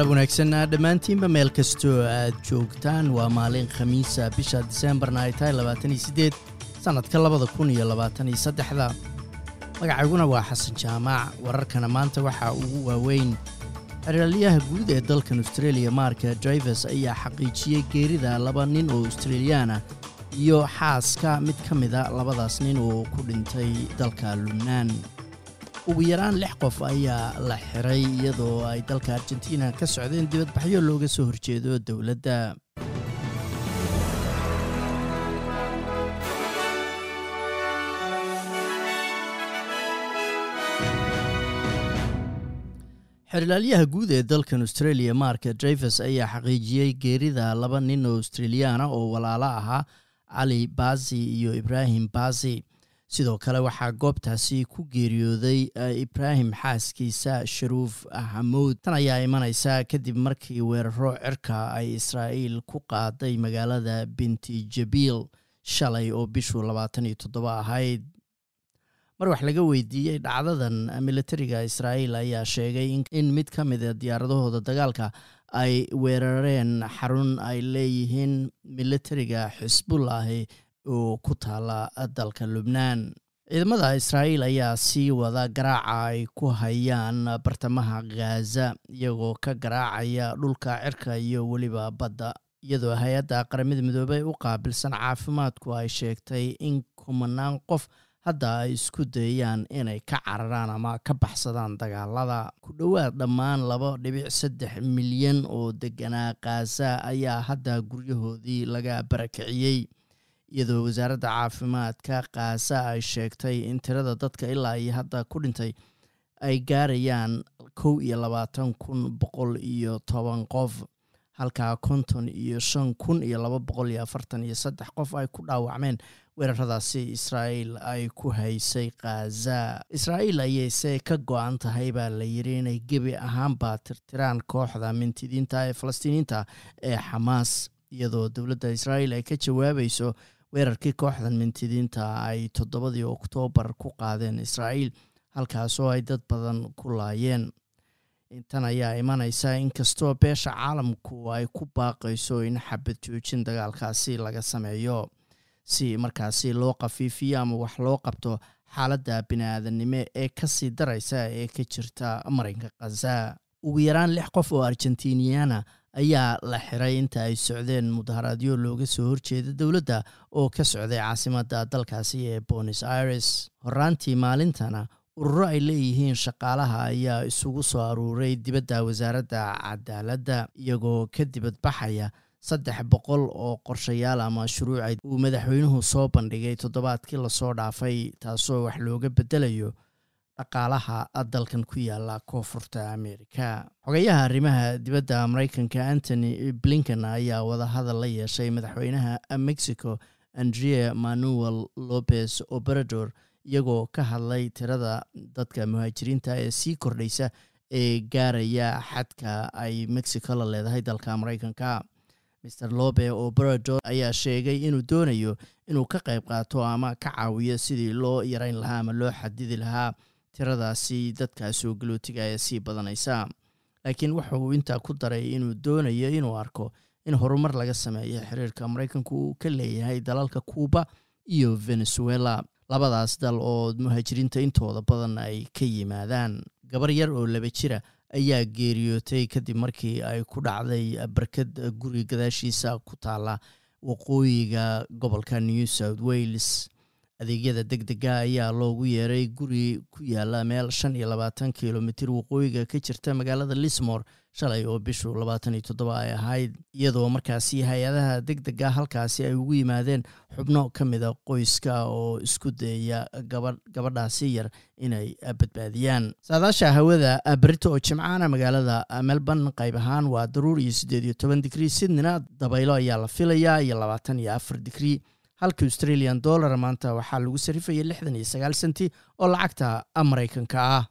qalab wanaagsan dhammaantiinba meel kastoo aad joogtaan. Waa maalin khamiisa bisha diseembarna ay tahay labaatan sannadka labada kun iyo labaatan iyo saddexda. Magacayguna waa xasan jaamaac wararkana maanta waxaa ugu waaweyn xeraalyaha guud ee dalkan australia marka drivers ayaa xaqiijiyey geerida laba nin oo australiyaana iyo xaaska. Mid ka mida labadaas nin oo ku dhintay dalka lubnaan ugu yaraan lix qof ayaa la xiray iyadoo ay dalka argentina ka socdeen dibadbaxyo looga soo horjeedo dowladda. Xerlaalyaha guud ee dalkan australia marka drivers ayaa xaqiijiyey geerida laba nin oo australiyaana oo walaalo ahaa cali baasi iyo ibraahim baasi sidoo kale waxaa goobtaasi ku geeriyooday ibraahim xaaskiisa sharuuf xamuud tan ayaa imanaysa kadib markii weeraro cirka ay israa'iil ku qaaday magaalada binti jabiil shalay oo bishuu labaatan iyo toddoba ahayd. Mar wax laga weydiiyey dhacdadan militariga israa'iil ayaa sheegay in mid ka mida diyaaradahooda dagaalka ay weerareen xarun ay leeyihiin militariga xisbullahi oo ku taala dalka lubnaan. Ciidamada israa'iil ayaa sii wada garaaca ay ku hayaan bartamaha ghaza iyagoo ka garaacaya dhulka cirka iyo weliba badda iyadoo hay'adda qaramada midoobey u qaabilsan caafimaadku ay sheegtay in kumanaan qof hadda ay isku dayayaan inay ka cararaan ama ka baxsadaan dagaalada. Ku dhowaad dhammaan laba dhibic saddex milyan oo deganaa khaza ayaa hadda guryahoodii laga barakiciyey iyadoo wasaaradda caafimaadka khaza ay sheegtay in tirada dadka ilaa iyo hadda ku dhintay ay gaarayaan kow iyo labaatan kun boqol iyo toban qof halkaa konton iyo shan kun iyo laba boqol iyo afartan iyo saddex qof ay ku dhaawacmeen weeraradaasi israa'iil ay ku haysay khaza israa'iil ayayse ka go-an tahay baa la yidhi inay gebi ahaanba tirtiraan kooxda mintidiinta ee falastiiniyiinta ee xamaas iyadoo dowladda israa'iil ay ka jawaabayso weerarkii kooxdan mintidiinta ay toddobadii oktoobar ku qaadeen israa'iil halkaasoo ay dad badan ku laayeen. Intan ayaa imanaysa inkastoo beesha caalamku ay ku baaqayso in xabad joojin dagaalkaasi laga sameeyo. Si markaasi loo qafiifiyo ama wax loo qabto xaaladda bini-aadanimo ee ka sii daraysa ee ka jirta marinka khaza ugu yaraan lix qof oo argentiniana ayaa la xiray inta ay socdeen mudaharaadyo looga soo horjeeda dowladda oo ka socday caasimadda dalkaasi ee bonos aires. Horaantii maalintana ururo ay leeyihiin shaqaalaha ayaa isugu soo aruuray dibadda wasaaradda cadaaladda iyagoo ka dibadbaxaya saddex boqol oo qorshayaal ama shuruucay uu madaxweynuhu soo bandhigay toddobaadkii la soo dhaafay taasoo wax looga beddelayo dhaqaalaha dalkan ku yaalla koonfurta amerika xogayaha arrimaha dibadda maraykanka antony blinken ayaa wadahadal la yeeshay madaxweynaha mexico andrea manuel lopez obrador iyagoo ka hadlay tirada dadka muhaajiriinta ee sii kordhaysa ee gaaraya xadka ay mexico la leedahay dalka maraykanka. Mer lobe obrador ayaa sheegay inuu doonayo inuu ka qayb qaato ama ka caawiyo sidii loo yareyn lahaa ama loo xadidi lahaa tiradaasi dadkaas oo galootiga ee sii badanaysa. Laakiin wuxuu intaa ku daray inuu doonayo inuu arko in horumar laga sameeyo xiriirka maraykanku uu ka leeyahay dalalka cuuba iyo venezuela labadaas dal oo muhaajiriinta intooda badan ay ka yimaadaan. Gabar yar oo laba jira ayaa geeriyootay kadib markii ay ku dhacday barkad guri gadaashiisa ku taala waqooyiga gobolka new south wales adeegyada deg dega ayaa loogu yeeray guri ku yaalla meel shan iyo labaatan kilomitir waqooyiga ka jirta magaalada lismore shalay oo bishu labaatan iyo toddoba ay ahayd iyadoo markaasi hay'adaha deg dega halkaasi ay ugu yimaadeen xubno ka mida qoyska oo isku dayaya gabadhaasi yar inay badbaadiyaan. Saadaasha hawada berito oo jimcaana magaalada melbourne qayb ahaan waa daruur iyo siddeed iyo toban digrii sydneyna dabaylo ayaa la filayaa iyo labaatan iyo afar digrii halka australian dollar maanta waxaa lagu sarifayay lixdan iyo sagaal senti oo lacagta maraykanka ah